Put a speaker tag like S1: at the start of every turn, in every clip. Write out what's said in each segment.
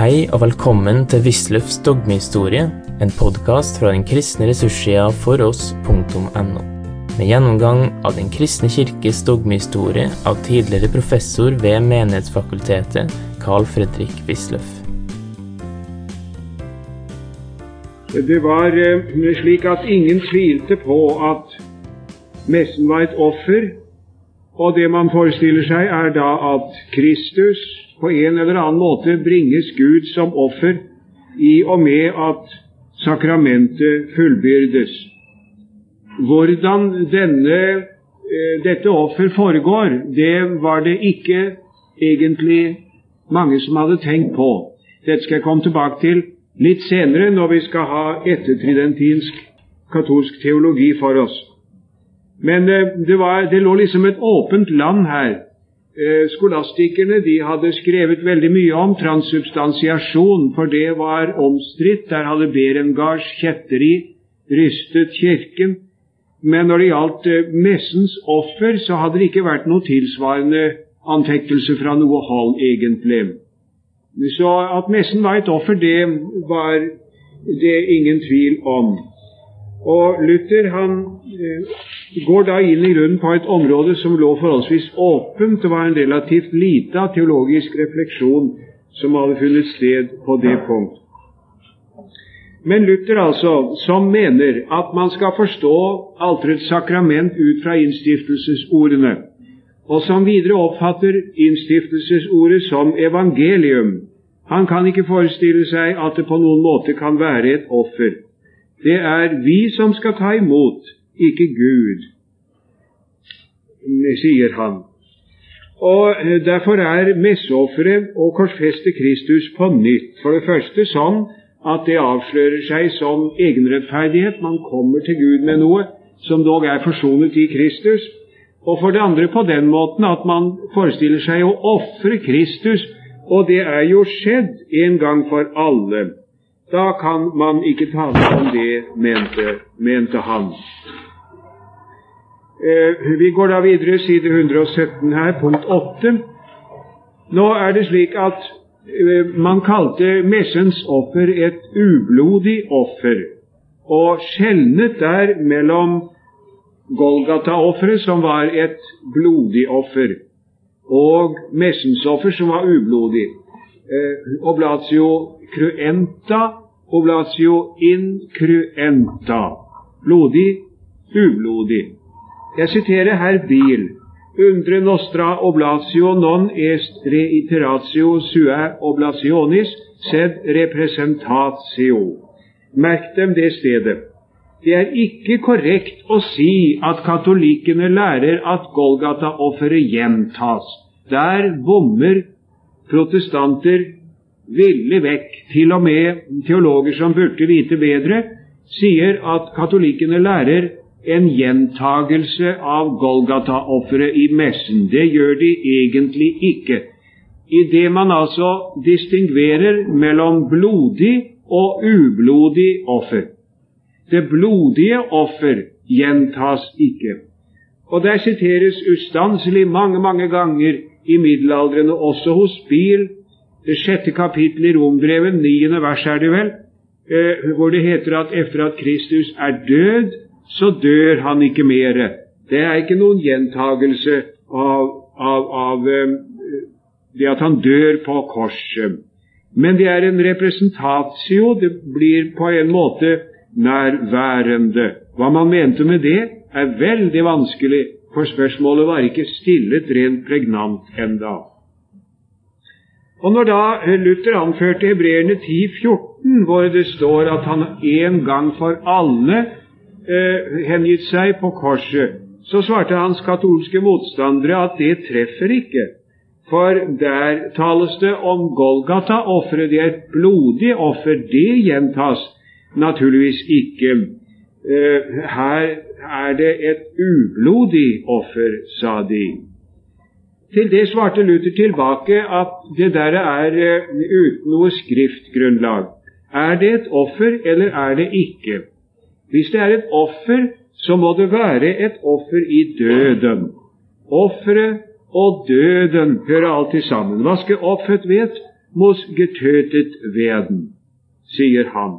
S1: Hei og velkommen til Wisløffs dogmehistorie, en podkast fra den kristne ressurssida foross.no. Med gjennomgang av Den kristne kirkes dogmehistorie av tidligere professor ved Menighetsfakultetet, Carl Fredrik Wisløff.
S2: Det var eh, slik at ingen tvilte på at messen var et offer, og det man forestiller seg, er da at Kristus på en eller annen måte bringes Gud som offer i og med at sakramentet fullbyrdes. Hvordan denne, eh, dette offer foregår, det var det ikke egentlig mange som hadde tenkt på. Dette skal jeg komme tilbake til litt senere, når vi skal ha ettertridentinsk katolsk teologi for oss. Men eh, det, var, det lå liksom et åpent land her. Eh, skolastikerne de hadde skrevet veldig mye om transsubstansiasjon, for det var omstridt. Der hadde Berengars kjetteri rystet Kirken. Men når det gjaldt eh, messens offer, så hadde det ikke vært noe tilsvarende anfektelse fra noe hold, egentlig. Så at messen var et offer, det var det ingen tvil om. Og Luther han eh, går da inn i grunnen på et område som lå forholdsvis åpent. og var en relativt lite teologisk refleksjon som hadde funnet sted på det punkt. Men Luther, altså, som mener at man skal forstå alterets sakrament ut fra innstiftelsesordene, og som videre oppfatter innstiftelsesordet som evangelium. Han kan ikke forestille seg at det på noen måte kan være et offer. Det er vi som skal ta imot, ikke Gud, sier han. Og Derfor er messeofferet å korsfeste Kristus på nytt. For det første sånn at det avslører seg som egenrettferdighet. Man kommer til Gud med noe som dog er forsonet i Kristus og for det andre på den måten at man forestiller seg å ofre Kristus, og det er jo skjedd en gang for alle. Da kan man ikke tale om det, mente, mente han. Eh, vi går da videre, side 117 her, punkt 8. Nå er det slik at eh, man kalte messens offer et ublodig offer, og skjelnet der mellom Golgata-offeret, som var et blodig offer, og messens offer, som var ublodig. Eh, oblatio cruenta, oblatio incruenta. Blodig, ublodig. Jeg siterer her Biel. Undre nostra oblatio non est reiteratio sua oblationis, sed representatio. Merk dem det stedet. Det er ikke korrekt å si at katolikkene lærer at Golgata-offeret gjentas. Der bommer protestanter ville vekk. Til og med teologer som burde vite bedre, sier at katolikkene lærer en gjentagelse av Golgata-offeret i messen. Det gjør de egentlig ikke. Idet man altså distingverer mellom blodig og ublodig offer. Det blodige offer gjentas ikke. Og der siteres ustanselig mange, mange ganger i middelaldrende, også hos Biel, det sjette kapittel i Rombrevet, niende vers er det vel, eh, hvor det heter at etter at Kristus er død, så dør han ikke mere. Det er ikke noen gjentagelse av, av, av eh, det at han dør på korset. Men det er en representatio. Det blir på en måte nærværende. Hva man mente med det, er veldig vanskelig, for spørsmålet var ikke stillet rent pregnant enda. Og Når da Luther anførte Hebreerne 10,14, hvor det står at han en gang for alle eh, hengitt seg på korset, så svarte hans katolske motstandere at det treffer ikke. For der tales det om Golgata-offeret. Det er et blodig offer. Det gjentas. Naturligvis ikke. Eh, her er det et ublodig offer, sa de. Til det svarte Luther tilbake at det der er uh, uten noe skriftgrunnlag. Er det et offer, eller er det ikke? Hvis det er et offer, så må det være et offer i døden. Offeret og døden hører alltid sammen. Hva skal offeret vet? muss getötet werden, sier han.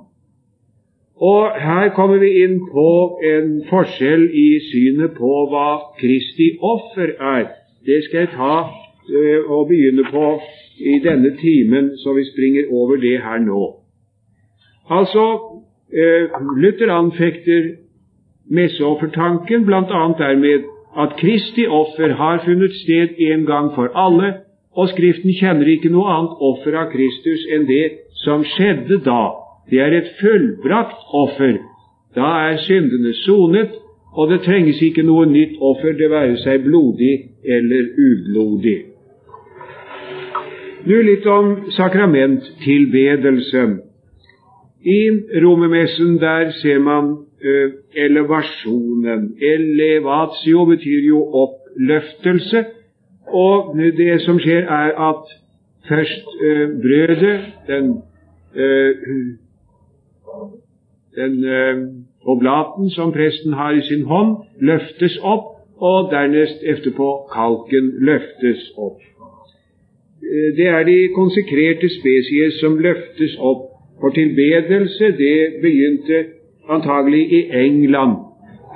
S2: Og her kommer vi inn på en forskjell i synet på hva Kristi offer er. Det skal jeg ta uh, og begynne på i denne timen, så vi springer over det her nå. Altså, Luther anfekter messeoffertanken bl.a. dermed at Kristi offer har funnet sted en gang for alle, og Skriften kjenner ikke noe annet offer av Kristus enn det som skjedde da det er et fullbrakt offer. Da er syndene sonet, og det trenges ikke noe nytt offer, det være seg blodig eller ublodig. Nå litt om sakramenttilbedelse. I romermessen der ser man uh, elevasjonen. Elevatio betyr jo oppløftelse. Og det som skjer, er at først uh, brødet, den uh, den eh, oblaten som presten har i sin hånd, løftes opp, og dernest etterpå kalken løftes opp. Eh, det er de konsekrerte spesier som løftes opp for tilbedelse. Det begynte antagelig i England.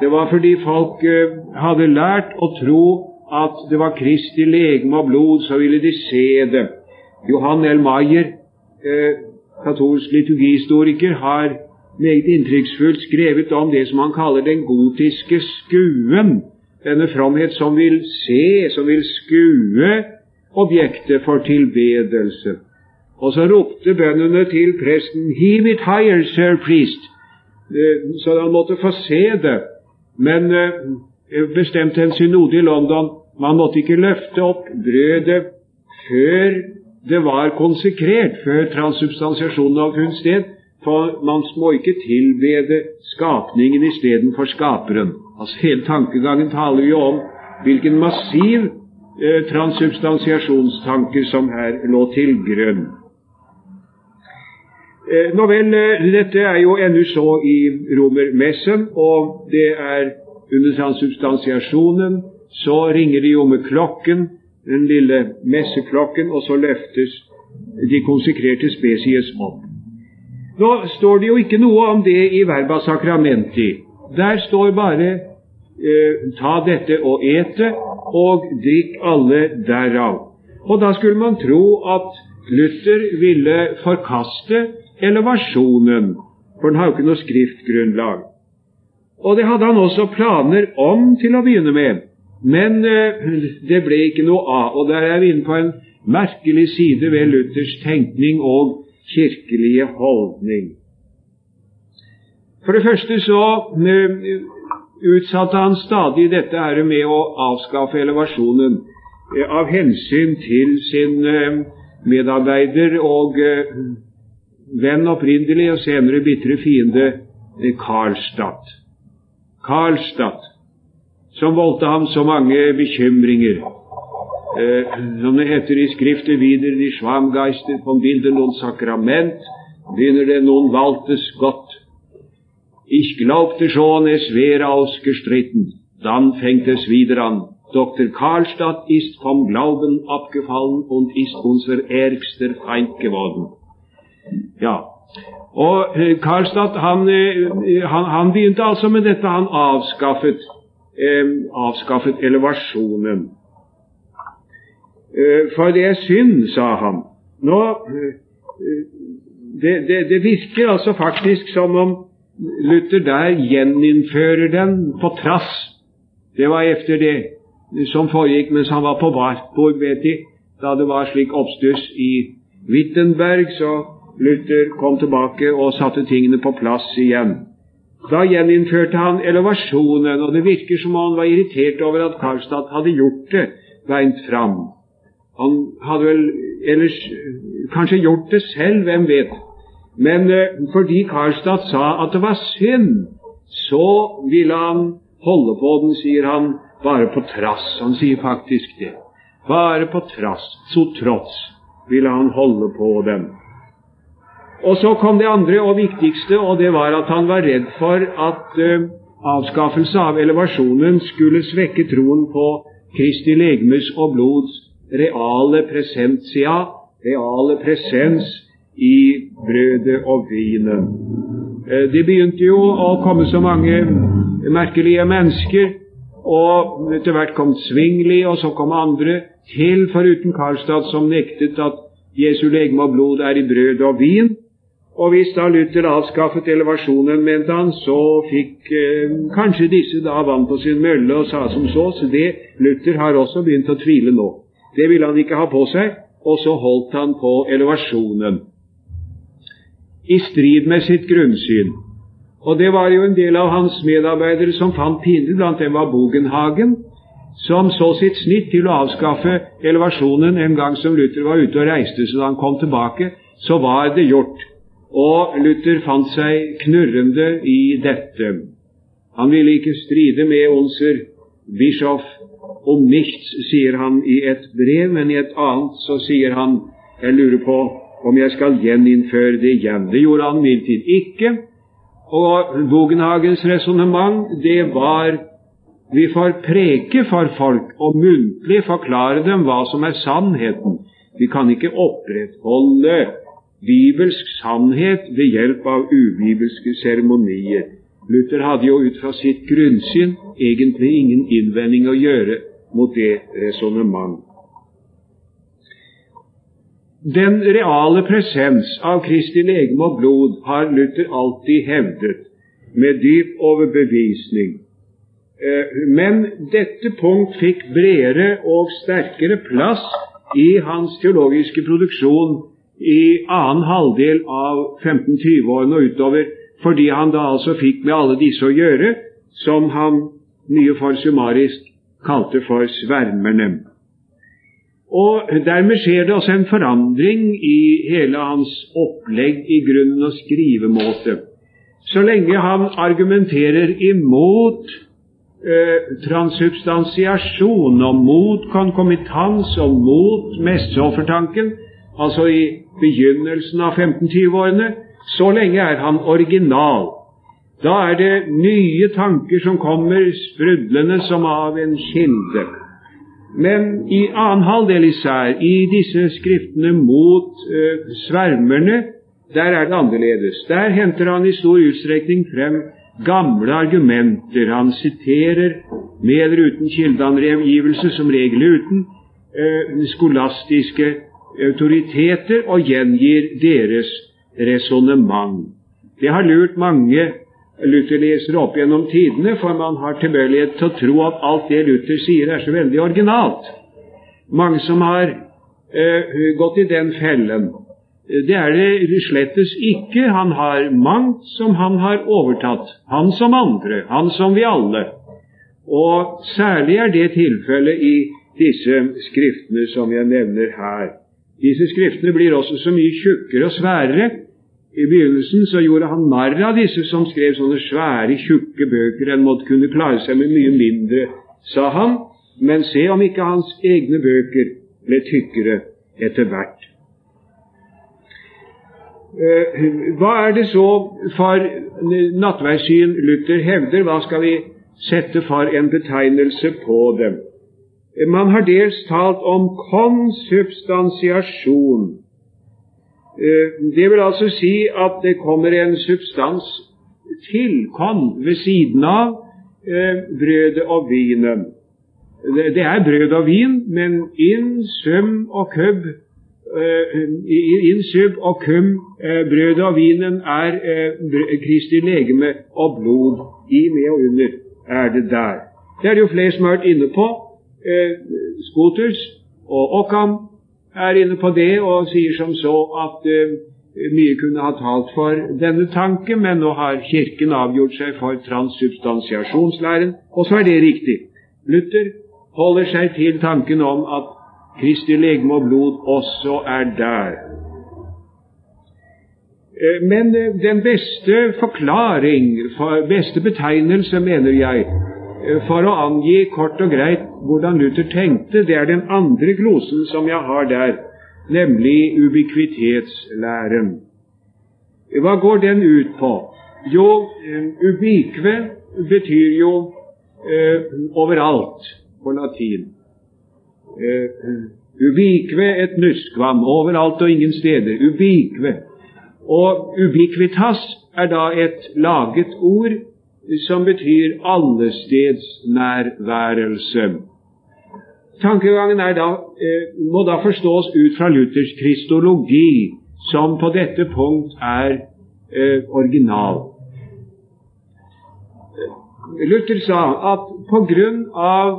S2: Det var fordi folk eh, hadde lært å tro at det var Kristi legeme og blod, så ville de se det. Johan L. Maier, katolsk liturgihistoriker, har meget inntrykksfullt skrevet om det som han kaller den gotiske skuen. Denne fromhet som vil se, som vil skue objektet for tilbedelse. Og så ropte bøndene til presten 'Heave it higher, sir priest', eh, så han måtte få se det. Men eh, bestemte en synode i London man måtte ikke løfte opp brødet før det var konsekrert, før transsubstansiasjonen hadde funnet sted. For man må ikke tilbede skapningen istedenfor skaperen. Altså Hele tankegangen taler jo om hvilken massiv eh, transsubstansiasjonstanker som her lå til grunn. Eh, nå vel, eh, dette er jo ennå så i romermessen, og det er under transubstansiasjonen så ringer de jo med klokken, den lille messeklokken, og så løftes de konsekrerte spesies opp. Nå står det jo ikke noe om det i verba sacramenti. Der står bare eh, ta dette og ete, og drikk alle derav. Og da skulle man tro at Luther ville forkaste elevasjonen, for den har jo ikke noe skriftgrunnlag. Og det hadde han også planer om til å begynne med, men eh, det ble ikke noe av. Og der er vi inne på en merkelig side ved Luthers tenkning og kirkelige holdning. For det første så eh, utsatte han stadig dette her med å avskaffe elevasjonen eh, av hensyn til sin medarbeider og venn opprinnelig og senere bitre fiende Karlstad. Karlstad, som voldte ham så mange bekymringer eh, som det heter i Skriftet videre, de Schwamgeister von Bilden noen Sakrament, begynner det noen valtes godt. Ich glaubte schon, es wäre ausgestritten. Dann fängt es wieder an. Dr. Karlstadt ist vom Glauben abgefallen und ist unser ärgster Feind geworden. Ja, og Karlstad han, eh, han, han, begynte altså med dette. Han avskaffet, eh, avskaffet elevasjonen. Eh, for det er synd, sa han. Nå, eh, det, det, det virker altså faktisk som om Luther der gjeninnfører den på trass. Det var efter det som foregikk mens han var på Wartburg, vet De. Da det var slik oppstuss i Wittenberg, så Luther kom tilbake og satte tingene på plass igjen. Da gjeninnførte han elevasjonen, og det virker som om han var irritert over at Karlstad hadde gjort det beint fram. Han hadde vel ellers kanskje gjort det selv, hvem vet. Men eh, fordi Karlstad sa at det var synd, så ville han holde på den, sier han, bare på trass. Han sier faktisk det. Bare på trass, så trots, ville han holde på den. Og så kom det andre og viktigste, og det var at han var redd for at uh, avskaffelse av elevasjonen skulle svekke troen på Kristi legemes og blods reale presentia reale presens i brødet og vinen. Eh, det begynte jo å komme så mange merkelige mennesker, og etter hvert kom Svingli, og så kom andre til, foruten Karlstad, som nektet at Jesu legeme og blod er i brød og vin. Og hvis da Luther avskaffet elevasjonen, mente han, så fikk eh, kanskje disse da vann på sin mølle og sa som så. Så det Luther har også begynt å tvile nå. Det ville han ikke ha på seg, og så holdt han på elevasjonen. I strid med sitt grunnsyn. Og det var jo en del av hans medarbeidere som fant pinlig, blant dem var Bogenhagen, som så sitt snitt til å avskaffe elevasjonen en gang som Luther var ute og reiste, så da han kom tilbake, så var det gjort. Og Luther fant seg knurrende i dette. Han ville ikke stride med onser Bischoff om nichts, sier han i et brev, men i et annet så sier han jeg lurer på om jeg skal gjeninnføre det igjen. Det gjorde han imidlertid ikke. Og Bogenhagens resonnement, det var vi får preke for folk og muntlig forklare dem hva som er sannheten. Vi kan ikke opprettholde bibelsk sannhet ved hjelp av ubibelske seremonier. Luther hadde jo ut fra sitt grunnsyn egentlig ingen innvending å gjøre mot det resonnement. Den reale presens av Kristi legeme og blod har Luther alltid hevdet med dyp overbevisning. Eh, men dette punkt fikk bredere og sterkere plass i hans teologiske produksjon i annen halvdel av 1520-årene og utover, fordi han da altså fikk med alle disse å gjøre, som han mye for summarisk kalte for svermerne. Og Dermed skjer det også en forandring i hele hans opplegg i grunnen og skrivemåte. Så lenge han argumenterer imot eh, transsubstansiasjon og mot konkomitans og mot messeoffertanken, altså i begynnelsen av 1520-årene, så lenge er han original. Da er det nye tanker som kommer sprudlende som av en kilde. Men i annen halvdel især, i disse skriftene mot uh, svermerne, der er det annerledes. Der henter han i stor utstrekning frem gamle argumenter. Han siterer med eller uten kildeangivelse, som regel uten, uh, skolastiske autoriteter og gjengir deres resonnement. Det har lurt mange Luther-lesere opp gjennom tidene, for man har tilbøyelighet til å tro at alt det Luther sier, er så veldig originalt. Mange som har uh, gått i den fellen. Det er det slettes ikke. Han har mangt som han har overtatt. Han som andre, han som vi alle. Og særlig er det tilfellet i disse skriftene som jeg nevner her. Disse skriftene blir også så mye tjukkere og sværere. I begynnelsen så gjorde han narr av disse som skrev sånne svære, tjukke bøker. En måtte kunne klare seg med mye mindre, sa han. Men se om ikke hans egne bøker ble tykkere etter hvert. Eh, hva er det så for nattverdssyn Luther hevder? Hva skal vi sette for en betegnelse på dem? Man har dels talt om konsubstansiasjon. Eh, det vil altså si at det kommer en substans tilkom ved siden av eh, brødet og vinen. Det er brød og vin, men in sum og køb eh, in sub og kum brødet og vinen er Kristi legeme og blod. I, med og under er det der. Det er det jo flere som har vært inne på eh, Skoters og Occam er inne på det og sier som så at eh, mye kunne ha talt for denne tanke, men nå har Kirken avgjort seg for transsubstansiasjonslæren, og så er det riktig. Luther holder seg til tanken om at Kristi legeme og blod også er der. Eh, men den beste forklaring, beste betegnelse, mener jeg, for å angi kort og greit hvordan Luther tenkte, det er den andre glosen som jeg har der, nemlig ubikvitetslæren. Hva går den ut på? Jo, eh, ubikve betyr jo eh, overalt på latin. eh, ubikve et nuskvam overalt og ingen steder. Ubikve. Og ubiquitas er da et laget ord som betyr allestedsnærværelse. Tankegangen da, eh, må da forstås ut fra Luthers kristologi, som på dette punkt er eh, original. Luther sa at på grunn av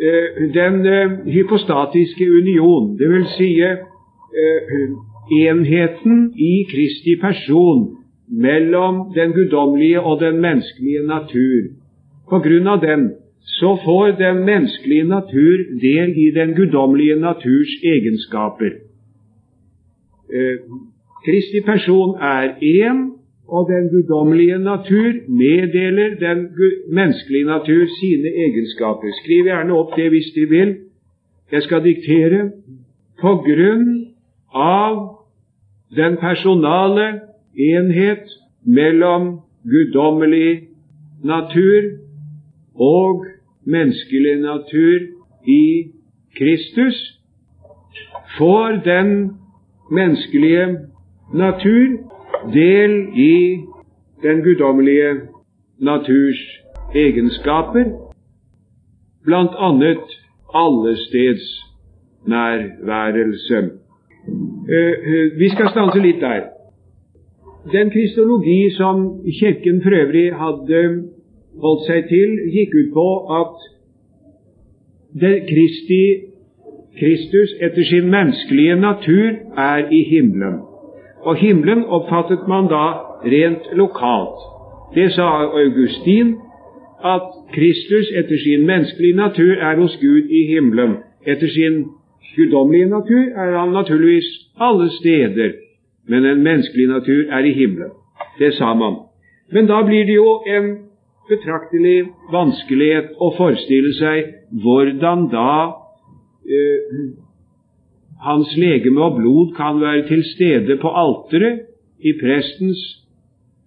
S2: eh, den hypostatiske union, dvs. Si, enheten i Kristi person mellom den guddommelige og den menneskelige natur. På grunn av den så får den menneskelige natur del i den guddommelige naturs egenskaper. Eh, Kristi person er én, og den guddommelige natur meddeler den menneskelige natur sine egenskaper. Skriv gjerne opp det hvis De vil. Jeg skal diktere. På grunn av den personale enhet mellom guddommelig natur og menneskelig natur i Kristus, får den menneskelige natur del i den guddommelige naturs egenskaper, annet allestedsnærværelse. Eh, eh, vi skal stanse litt der. Den kristologi som Kirken for øvrig hadde holdt seg til, gikk ut på at Kristi, Kristus etter sin menneskelige natur er i himmelen. Og himmelen oppfattet man da rent lokalt. Det sa Augustin, at Kristus etter sin menneskelige natur er hos Gud i himmelen. Etter sin guddommelige natur er han naturligvis alle steder men en menneskelig natur er i himmelen. Det sa man. Men da blir det jo en betraktelig vanskelighet å forestille seg hvordan da eh, hans legeme og blod kan være til stede på alteret, i prestens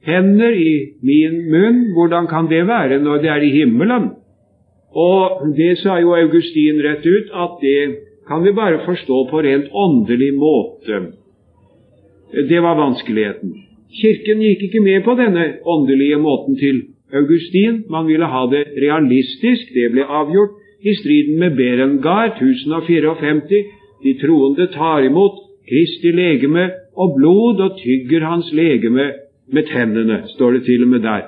S2: hender, i min munn. Hvordan kan det være når det er i himmelen? Og det sa jo Augustin rett ut, at det kan vi bare forstå på rent åndelig måte. Det var vanskeligheten. Kirken gikk ikke med på denne åndelige måten til Augustin. Man ville ha det realistisk. Det ble avgjort i striden med Berengar 1054. De troende tar imot Kristi legeme og blod og tygger hans legeme med tennene, står det til og med der.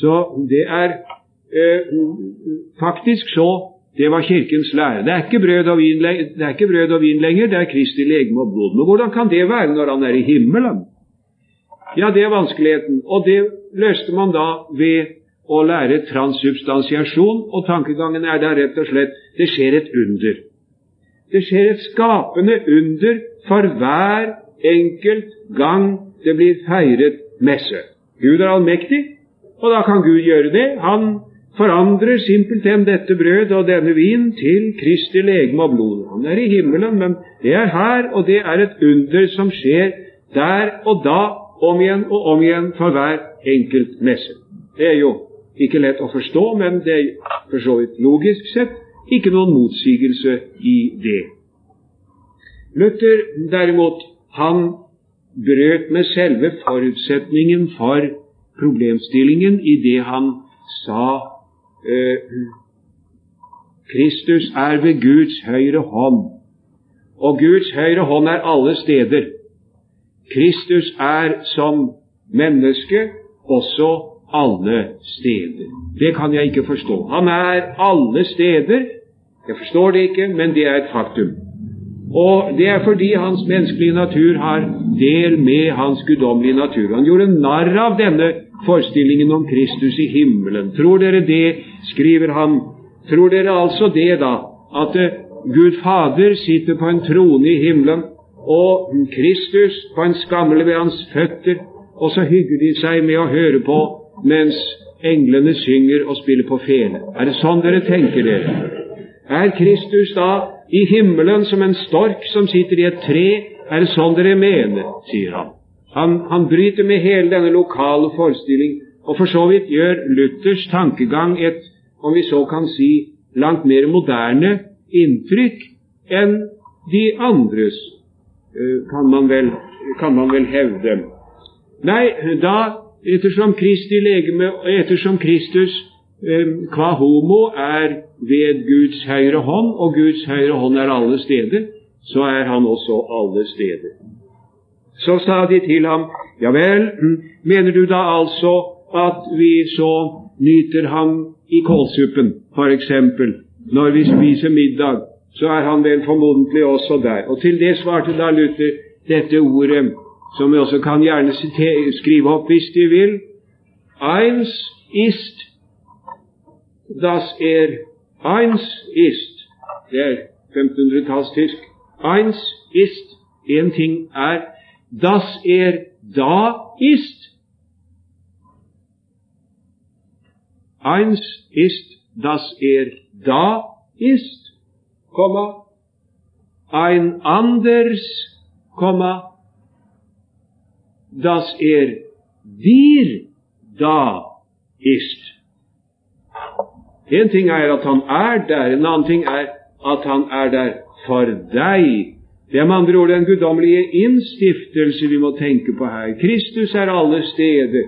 S2: Så det er eh, faktisk så det var Kirkens lære. Det er ikke brød og vin, det er ikke brød og vin lenger, det er Kristi legeme og blod. Men hvordan kan det være når han er i himmelen? Ja, det er vanskeligheten. Og det løste man da ved å lære transsubstansiasjon, og tankegangen er da rett og slett det skjer et under. Det skjer et skapende under for hver enkelt gang det blir feiret messe. Gud er allmektig, og da kan Gud gjøre det. Han forandrer simpelthen dette brød og denne vin til Kristi legeme og blod. Han er i himmelen, men det er her, og det er et under som skjer der og da, om igjen og om igjen for hver enkelt messe. Det er jo ikke lett å forstå, men det er for så vidt logisk sett ikke noen motsigelse i det. Luther derimot, han brøt med selve forutsetningen for problemstillingen i det han sa Kristus er ved Guds høyre hånd, og Guds høyre hånd er alle steder. Kristus er som menneske også alle steder. Det kan jeg ikke forstå. Han er alle steder. Jeg forstår det ikke, men det er et faktum. Og det er fordi hans menneskelige natur har del med hans guddommelige natur. Han gjorde narr av denne forestillingen om Kristus i himmelen. Tror dere det, skriver han, tror dere altså det, da, at eh, Gud Fader sitter på en trone i himmelen, og Kristus på en skammel ved hans føtter, og så hygger de seg med å høre på mens englene synger og spiller på fele. Er det sånn dere tenker dere? Er Kristus da i himmelen som en stork som sitter i et tre? Er det sånn dere mener? sier han. Han, han bryter med hele denne lokale forestilling, og for så vidt gjør Luthers tankegang et, om vi så kan si, langt mer moderne inntrykk enn de andres, eh, kan man vel, kan man vel hevde. Nei, da, ettersom Kristi legeme, ettersom Kristus qua homo er ved Guds høyre hånd, og Guds høyre hånd er alle steder, så er han også alle steder. Så sa de til ham, ja vel, mener du da altså at vi så nyter ham i kålsuppen, f.eks. Når vi spiser middag, så er han vel formodentlig også der. Og til det svarte da Luther dette ordet, som vi også kan gjerne skrive opp hvis de vil. Eins ist, das er Eins ist. Det er 1500-tallstysk. Eins ist. Én ting er. Das er da ist. Eins ist, das er da ist, Komma, ein anders, Komma, das er dir da ist. En ting er at han er der, en annen ting er at han er der for deg. Det er med andre ord den guddommelige innstiftelse vi må tenke på her. Kristus er alle steder.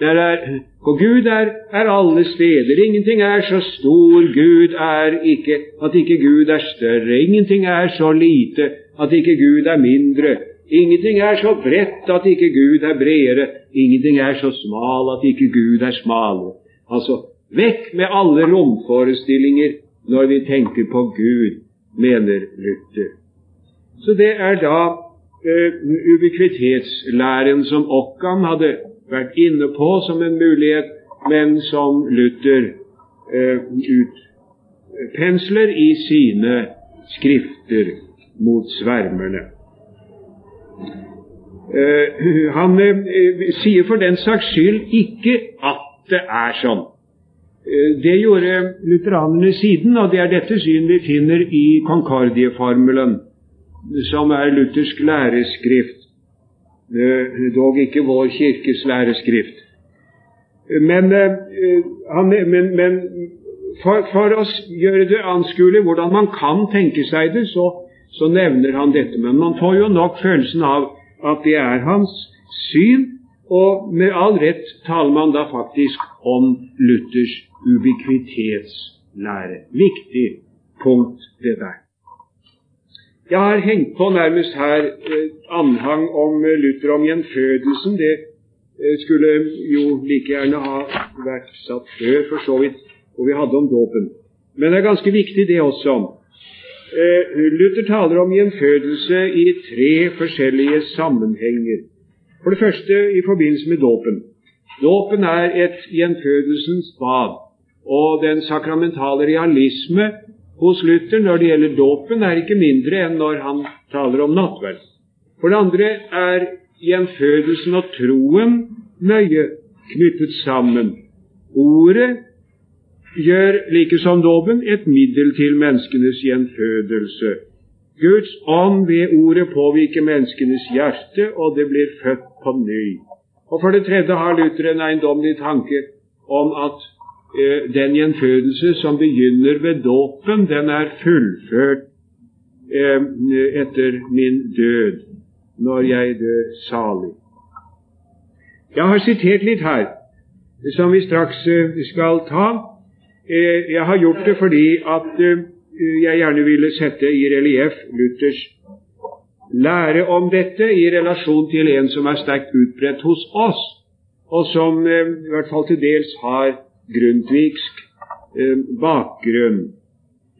S2: Er, og Gud er, er, alle steder. Ingenting er så stor Gud er ikke at ikke Gud er større. Ingenting er så lite at ikke Gud er mindre. Ingenting er så bredt at ikke Gud er bredere. Ingenting er så smal at ikke Gud er smalere. Altså, vekk med alle romforestillinger når vi tenker på Gud, mener Luther. Så det er da uh, ubiquitetslæren som Okkan hadde vært inne på som en mulighet, men som Luther uh, utpensler i sine skrifter mot svermerne. Uh, han eh, sier for den saks skyld ikke at det er sånn. Eh, det gjorde lutheranerne siden, og det er dette syn vi finner i Konkardieformelen, som er luthersk læreskrift. Eh, dog ikke vår kirkes læreskrift. Men, eh, han, men, men for, for, å gjøre det anskuelig hvordan man kan tenke seg det, så, så, nevner han dette. Men man får jo nok følelsen av at det er hans syn, og med all rett taler man da faktisk om Luthers ubikvitetslære. Viktig punkt, det der. Jeg har hengt på nærmest her eh, anhang om eh, Luther om gjenfødelsen. Det eh, skulle jo like gjerne ha vært satt før, for så vidt, hvor vi hadde om dåpen. Men det er ganske viktig, det også. Luther taler om gjenfødelse i tre forskjellige sammenhenger. For det første i forbindelse med dåpen. Dåpen er et gjenfødelsens bad, og den sakramentale realisme hos Luther når det gjelder dåpen, er ikke mindre enn når han taler om nattverd. For det andre er gjenfødelsen og troen nøye knyttet sammen. Ordet gjør like som dåpen et middel til menneskenes gjenfødelse. Guds ånd ved ordet påvirker menneskenes hjerte, og det blir født på ny. Og For det tredje har Luther en eiendommelig tanke om at Eh, den gjenfødelse som begynner ved dåpen, den er fullført eh, etter min død, når jeg dør salig. Jeg har sitert litt her, som vi straks eh, skal ta. Jeg har gjort det fordi at jeg gjerne ville sette i relieff Luthers lære om dette i relasjon til en som er sterkt utbredt hos oss, og som i hvert fall til dels har grundtvigsk eh, bakgrunn.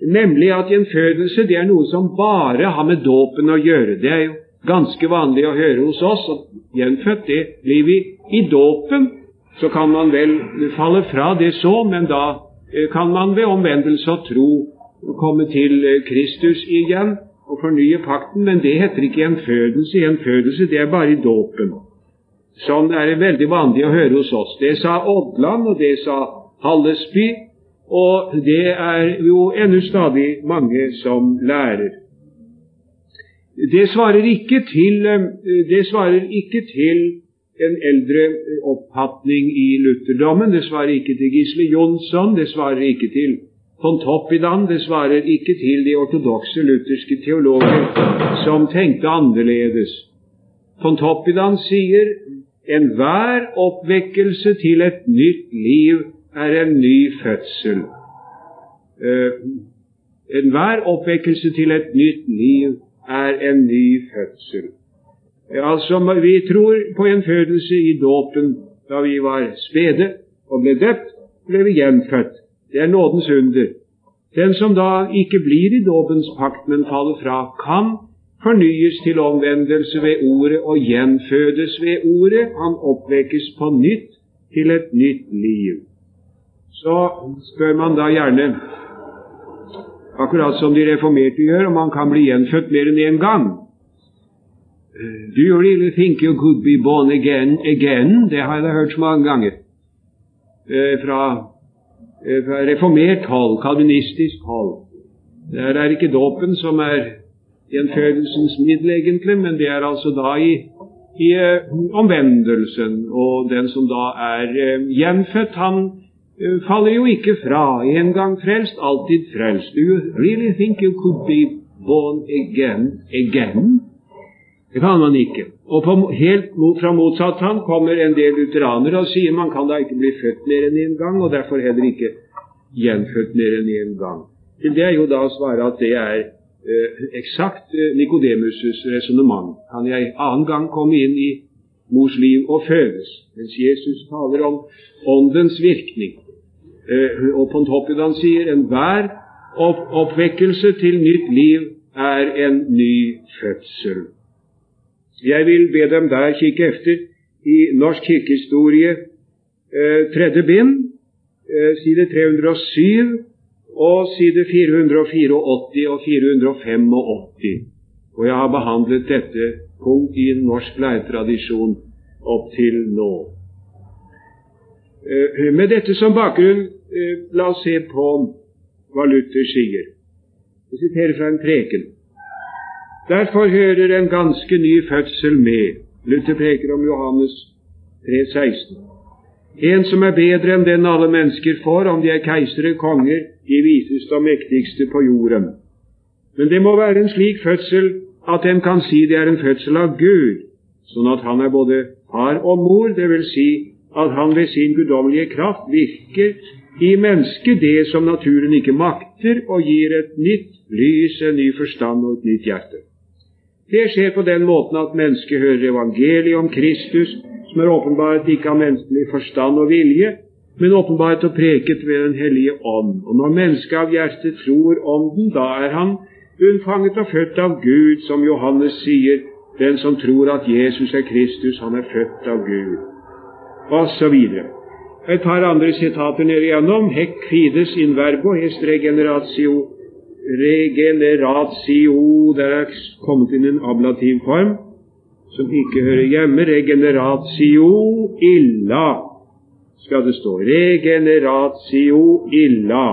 S2: Nemlig at gjenfødelse det er noe som bare har med dåpen å gjøre. Det er jo ganske vanlig å høre hos oss. at gjenfødt, det blir vi i dåpen. Så kan man vel falle fra det så, men da eh, kan man ved omvendelse og tro komme til eh, Kristus igjen og fornye pakten. Men det heter ikke gjenfødelse. Gjenfødelse det er bare i dåpen. Sånn er det veldig vanlig å høre hos oss. Det sa Odland, og det sa Hallesby, og det er jo ennå stadig mange som lærer. Det svarer ikke til, eh, svarer ikke til en eldre oppfatning i lutherdommen. Det svarer ikke til Gisle Jonsson, det svarer ikke til Pontoppidan det svarer ikke til de ortodokse lutherske teologer som tenkte annerledes. Pontoppidan sier enhver oppvekkelse til et nytt liv er en ny fødsel. Uh, enhver oppvekkelse til et nytt liv er en ny fødsel. Altså, Vi tror på en fødelse i dåpen. Da vi var spede og ble døpt, ble vi gjenfødt. Det er nådens under. Den som da ikke blir i dåpens pakt, men faller fra, kan fornyes til omvendelse ved ordet og gjenfødes ved ordet. Han oppvekkes på nytt til et nytt liv. Så spør man da gjerne, akkurat som de reformerte gjør, om man kan bli gjenfødt mer enn én gang. Do you really think you could be born again again? Det har jeg da hørt så mange ganger. Eh, fra, fra, reformert hold, kalvinistisk hold. Der er ikke dåpen som er gjenfødelsens middel, egentlig, men det er altså da i, i uh, omvendelsen. Og den som da er uh, gjenfødt, han faller jo ikke fra. En gang frelst, alltid frelst. Do you really think you could be born again again? Det kan man ikke. Og på, helt mot, fra motsatt hand kommer en del lutheranere og sier man kan da ikke bli født mer enn én en gang, og derfor heller ikke gjenfødt mer enn én en gang. Til det er jo da å svare at det er eh, eksakt eh, Nikodemus' resonnement. Kan jeg annen gang komme inn i mors liv og fødes? Mens Jesus taler om åndens virkning. Eh, og Pontoppidan sier enhver opp oppvekkelse til nytt liv er en ny fødsel. Jeg vil be dem der kikke efter i Norsk kirkehistorie, eh, tredje bind, eh, side 307 og side 484 og 485. Og jeg har behandlet dette punkt i norsk leirtradisjon opp til nå. Eh, med dette som bakgrunn, la oss se på hva Luther sier. Jeg siterer fra en preken. Derfor hører en ganske ny fødsel med. Luther preker om Johannes 3,16. En som er bedre enn den alle mennesker får, om de er keisere, konger, de viseste og mektigste på jorden. Men det må være en slik fødsel at en kan si det er en fødsel av Gud, sånn at han er både far og mor, det vil si at han ved sin guddommelige kraft virker i mennesket det som naturen ikke makter, og gir et nytt lys, en ny forstand og et nytt hjerte. Det skjer på den måten at mennesket hører evangeliet om Kristus, som er åpenbart ikke av menneskelig forstand og vilje, men åpenbart og preket ved Den hellige ånd. Og når mennesket av hjertet tror Ånden, da er han unnfanget og født av Gud, som Johannes sier, den som tror at Jesus er Kristus, han er født av Gud. Og så videre. Et par andre sitater ned igjennom. Hec fides in verbo est regeneratio regeneratio Det er kommet inn en ablativ form som ikke hører hjemme. Regeneratio illa, skal det stå. Regeneratio illa.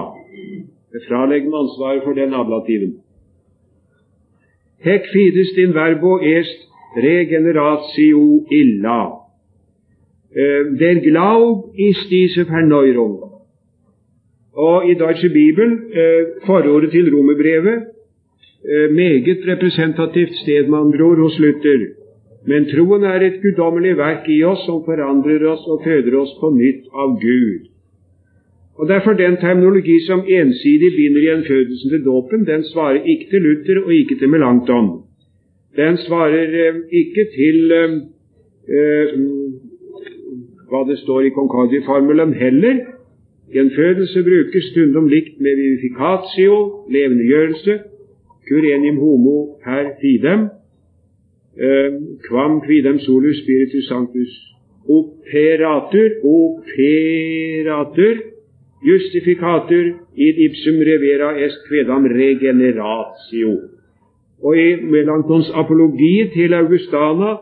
S2: Jeg fralegger meg ansvaret for den ablativen. Hek fides din verbo est regeneratio illa. Eh, der Glaub ist diese Verneuerung. Og i Deutsche Bibel, eh, forordet til romerbrevet, eh, meget representativt sted, med andre ord, hos Luther. Men troen er et guddommelig verk i oss som forandrer oss og føder oss på nytt av Gud. Og Derfor den terminologi som ensidig binder igjen fødelsen til dåpen, den svarer ikke til Luther og ikke til Melanchthon. Den svarer eh, ikke til eh, eh, hva det står i Concordi-formelen heller, Gjenfødelse brukes stundom likt med vivificatio, levendegjørelse, curenium homo per fidem, eh, quam quidem solus spiritus sanctus operatur, operatur, justificatur id ipsum revera est quedam regeneratio. Og i Melanchons apologi til Augustana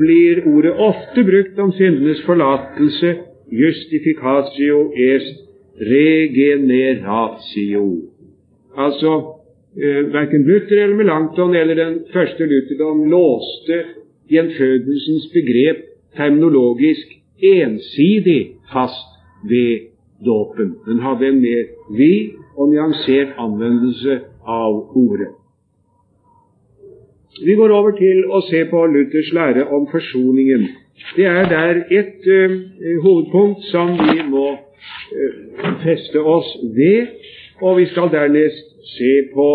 S2: blir ordet ofte brukt om syndenes forlatelse, justificatio est regeneratio. Altså, eh, verken Luther eller Melanchthon eller den første Lutherdom låste gjenfødelsens begrep terminologisk ensidig fast ved dåpen. Den hadde en mer vid og nyansert anvendelse av ordet. Vi går over til å se på Luthers lære om forsoningen. Det er der et uh, hovedpunkt som vi må feste oss ved, og vi skal dernest se på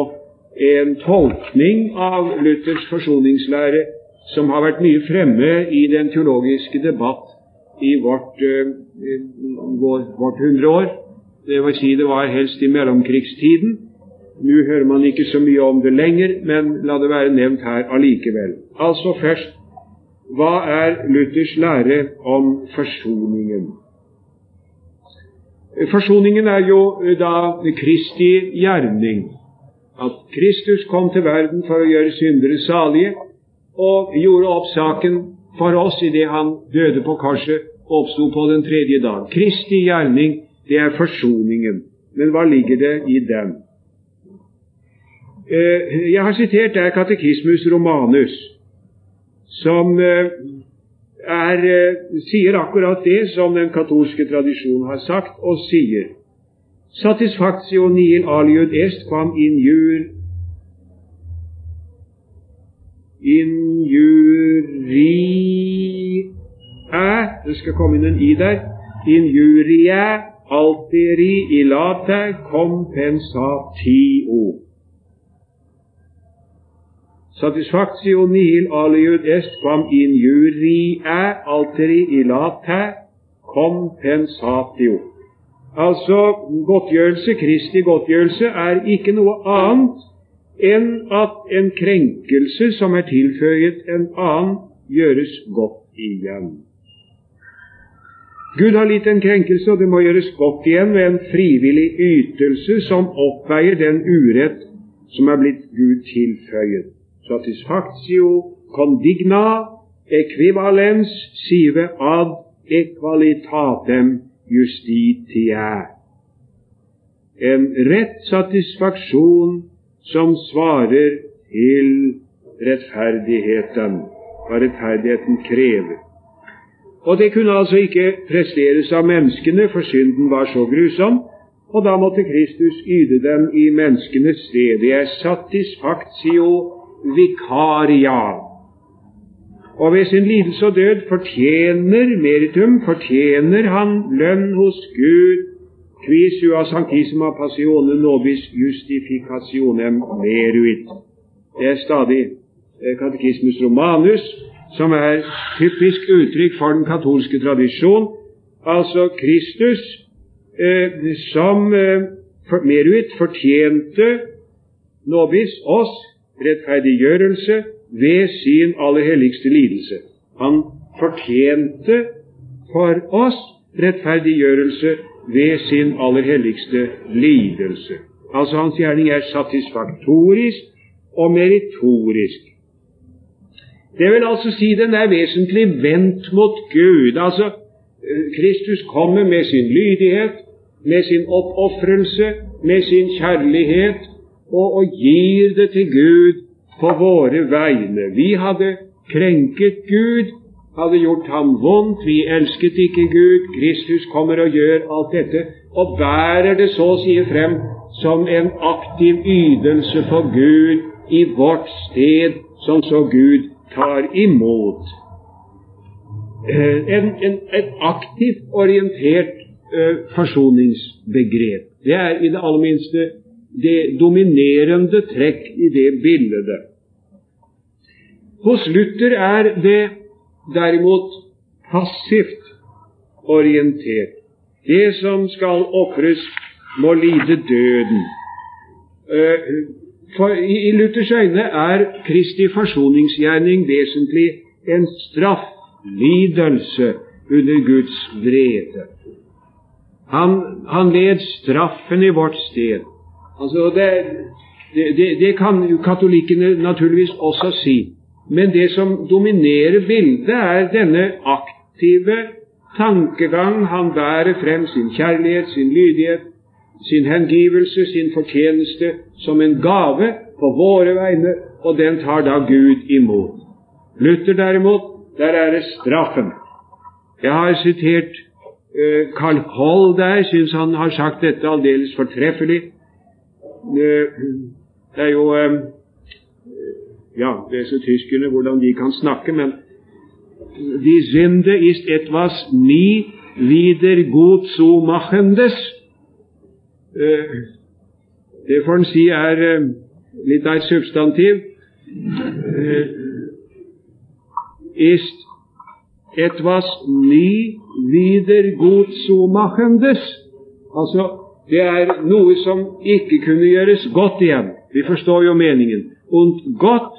S2: en tolkning av Luthers forsoningslære som har vært mye fremme i den teologiske debatt i vårt, uh, vårt hundreår. Det vil si det var helst i mellomkrigstiden. Nå hører man ikke så mye om det lenger, men la det være nevnt her allikevel. Altså først hva er Luthers lære om forsoningen? Forsoningen er jo da Kristi gjerning. At Kristus kom til verden for å gjøre syndere salige, og gjorde opp saken for oss idet han døde på korset og oppsto på den tredje dag. Kristi gjerning, det er forsoningen. Men hva ligger det i den? Eh, jeg har sitert der Katekismus Romanus, som eh, er, eh, sier akkurat det som den katolske tradisjonen har sagt og sier. Satisfactio nihil aliud est quam injur injuri Det skal komme inn en i der. Injuria alteri ilata compensatio. Satisfactio nihil aliud est quam injuriae alteri ilatae compensatio. Altså, godtgjørelse, Kristi godtgjørelse, er ikke noe annet enn at en krenkelse som er tilføyet en annen, gjøres godt igjen. Gud har litt en krenkelse, og det må gjøres godt igjen ved en frivillig ytelse som oppveier den urett som er blitt Gud tilføyet satisfactio condigna equivalens sive ad equalitatem justitiae. En rett satisfaksjon som svarer til rettferdigheten, hva rettferdigheten krever. Og det kunne altså ikke presteres av menneskene, for synden var så grusom, og da måtte Kristus yde dem i menneskenes sted. Det er satisfactio vikaria. Og ved sin lidelse og død fortjener meritum, fortjener han lønn hos Gud, quis ua sanctissima passione nobis justificationem meruit. Det er stadig eh, katekismus romanus, som er typisk uttrykk for den katolske tradisjon. Altså Kristus eh, som eh, meruit fortjente nobis oss rettferdiggjørelse ved sin aller helligste lidelse. Han fortjente for oss rettferdiggjørelse ved sin aller helligste lidelse. Altså hans gjerning er satisfaktorisk og meritorisk. Det vil altså si den er vesentlig vendt mot Gud. Altså, Kristus kommer med sin lydighet, med sin oppofrelse, med sin kjærlighet, og, og gir det til Gud på våre vegne. Vi hadde krenket Gud, hadde gjort ham vondt, vi elsket ikke Gud. Kristus kommer og gjør alt dette, og bærer det så å si frem som en aktiv ydelse for Gud i vårt sted, som så Gud tar imot. Eh, en, en, et aktivt orientert uh, forsoningsbegrep. Det er i det aller minste det dominerende trekk i det bildet. Hos Luther er det derimot passivt orientert. Det som skal ofres, må lide døden. Eh, for I Luthers øyne er Kristi forsoningsgjerning vesentlig en strafflidelse under Guds vrede. Han, han led straffen i vårt sted. Altså det, det, det, kan katolikkene naturligvis også si. Men det som dominerer bildet, er denne aktive tankegang. Han bærer frem sin kjærlighet, sin lydighet, sin hengivelse, sin fortjeneste som en gave på våre vegne, og den tar da Gud imot. Luther derimot, der er det straffen. Jeg har sitert Eh, Carl Holl der syns han har sagt dette aldeles fortreffelig. Eh, det er jo eh, Ja, disse tyskerne, hvordan de kan snakke, men Die Sünde ist etwas nie wieder gut zu machendes. Det får en si er litt av et substantiv. Ist etwas nie wieder gut zu machendes. Altså, det er noe som ikke kunne gjøres godt igjen. Vi forstår jo meningen. Und godt,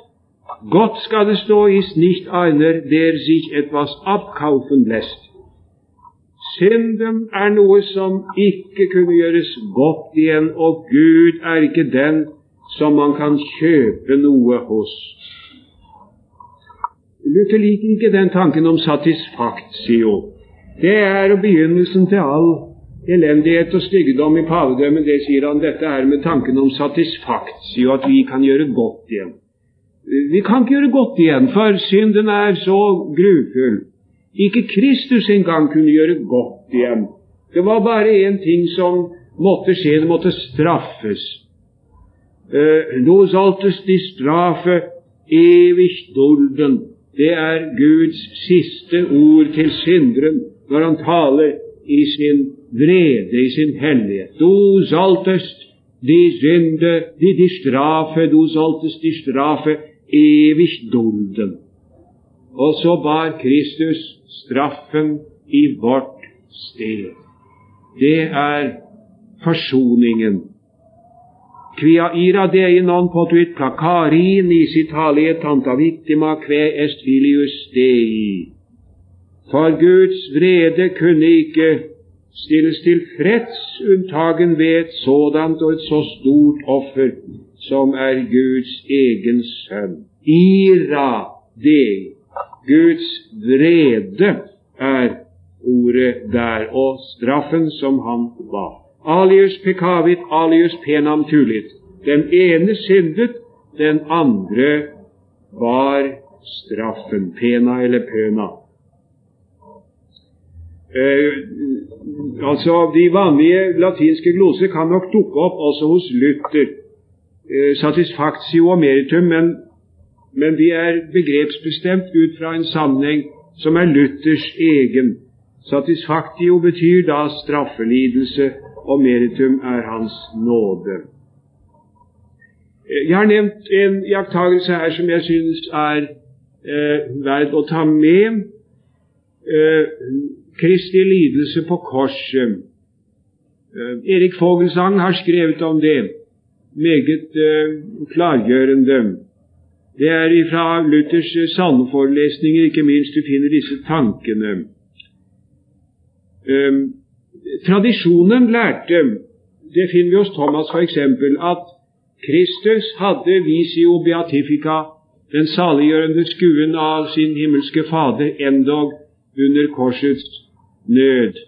S2: godt skal det stå, ist nicht einer, der sich etwas abkaufen lässt. Synden er noe som ikke kunne gjøres godt igjen, og Gud er ikke den som man kan kjøpe noe hos. Luther liker ikke den tanken om satisfaktio. Det er begynnelsen til all elendighet og styggedom i pavedømmet. Det sier han. Dette er med tanken om satisfaktio, at vi kan gjøre godt igjen. Vi kan ikke gjøre godt igjen, for synden er så grufull. Ikke Kristus engang kunne gjøre godt igjen. Det var bare én ting som måtte skje, det måtte straffes. Nå saltes de strafe evig dulden. Det er Guds siste ord til synderen når han taler i sin vrede, i sin hellighet. Du saltest de synde, de, de strafe, du saltest de strafe evig dulden. Og så bar Kristus straffen i vårt sted. Det er forsoningen Kvia ira dei non potuit placari nisi talie tanta victima kve est filius Dei. For Guds vrede kunne ikke stilles tilfreds unntagen ved et sådant og et så stort offer som er Guds egen sønn. Ira det, Guds vrede er ordet der, og straffen som han var. Alius pekavit, alius penam tulit. Den ene syndet, den andre var straffen. Pena eller pøna. Eh, altså, De vanlige latinske gloser kan nok dukke opp også hos Luther. Eh, satisfactio og meritum, men, men de er begrepsbestemt ut fra en sammenheng som er Luthers egen. Satisfactio betyr da straffelidelse og meritum er Hans nåde. Jeg har nevnt en iakttagelse her som jeg synes er eh, verd å ta med. Eh, Kristi lidelse på korset. Eh, Erik Fogelsang har skrevet om det, meget eh, klargjørende. Det er fra Luthers salmeforelesninger ikke minst du finner disse tankene. Um, Tradisjonen lærte, det finner vi hos Thomas f.eks., at Kristus hadde visio beatifica, den saliggjørende skuen av sin himmelske Fader, endog under korsets nød.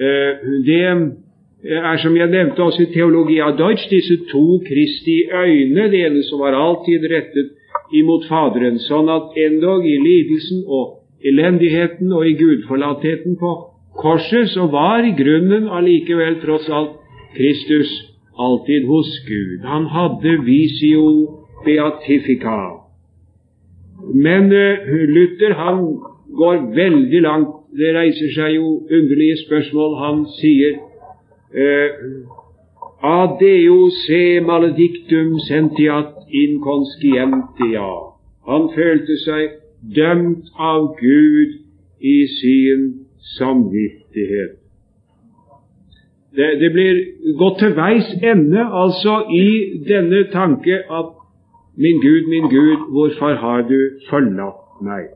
S2: Eh, det er, som jeg nevnte også i Teologia Deutsch, disse to Kristi øyne, det ene som var alltid rettet imot Faderen, sånn at endog i lidelsen og elendigheten og i gudforlattheten på korset, så var i grunnen allikevel tross alt Kristus alltid hos Gud. Han hadde visio beatifica. Men uh, Luther han går veldig langt. Det reiser seg jo underlige spørsmål. Han sier Adeo Ad se maledictum sentiat inconscientia. Han følte seg dømt av Gud i sin samvittighet. Det, det blir gått til veis ende altså i denne tanke at Min Gud, min Gud, hvorfor har du forlatt meg?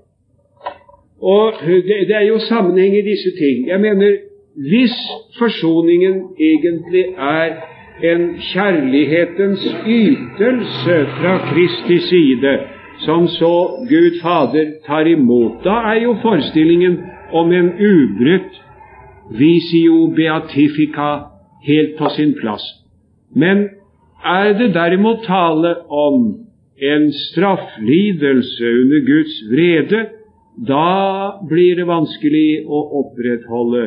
S2: Og det, det er jo sammenheng i disse ting. Jeg mener, hvis forsoningen egentlig er en kjærlighetens ytelse fra Kristi side, som så Gud Fader tar imot, da er jo forestillingen om en ubrutt visio beatifica helt på sin plass. Men er det derimot tale om en strafflidelse under Guds vrede, da blir det vanskelig å opprettholde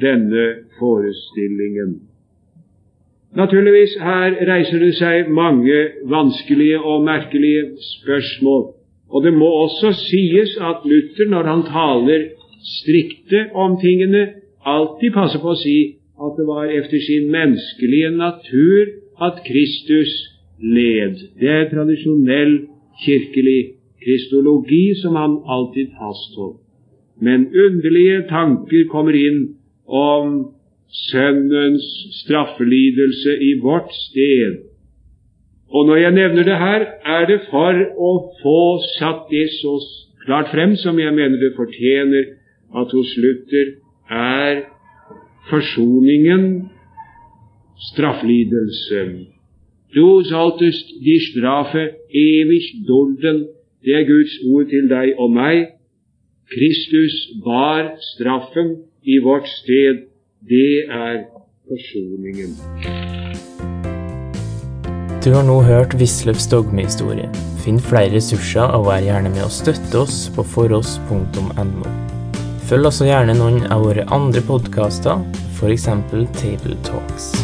S2: denne forestillingen. Naturligvis, her reiser det seg mange vanskelige og merkelige spørsmål. Og det må også sies at Luther, når han taler strikte om tingene, alltid passer på å si at det var efter sin menneskelige natur at Kristus led. Det er tradisjonell kirkelig kristologi som han alltid fastholdt. Men underlige tanker kommer inn om Sønnens straffelidelse i vårt sted. Og når jeg nevner det her, er det for å få satt det så klart frem som jeg mener det fortjener, at hos Luther er forsoningen straffelidelse. Du solltest die Strafe ewig dulden. Det er Guds ord til deg og meg. Kristus bar straffen i vårt sted. Det er forsoningen.
S1: Du har nå hørt Wisløffs dogmehistorie. Finn flere ressurser og vær gjerne med å støtte oss på foross.no. Følg også gjerne noen av våre andre podkaster, f.eks. Table Talks.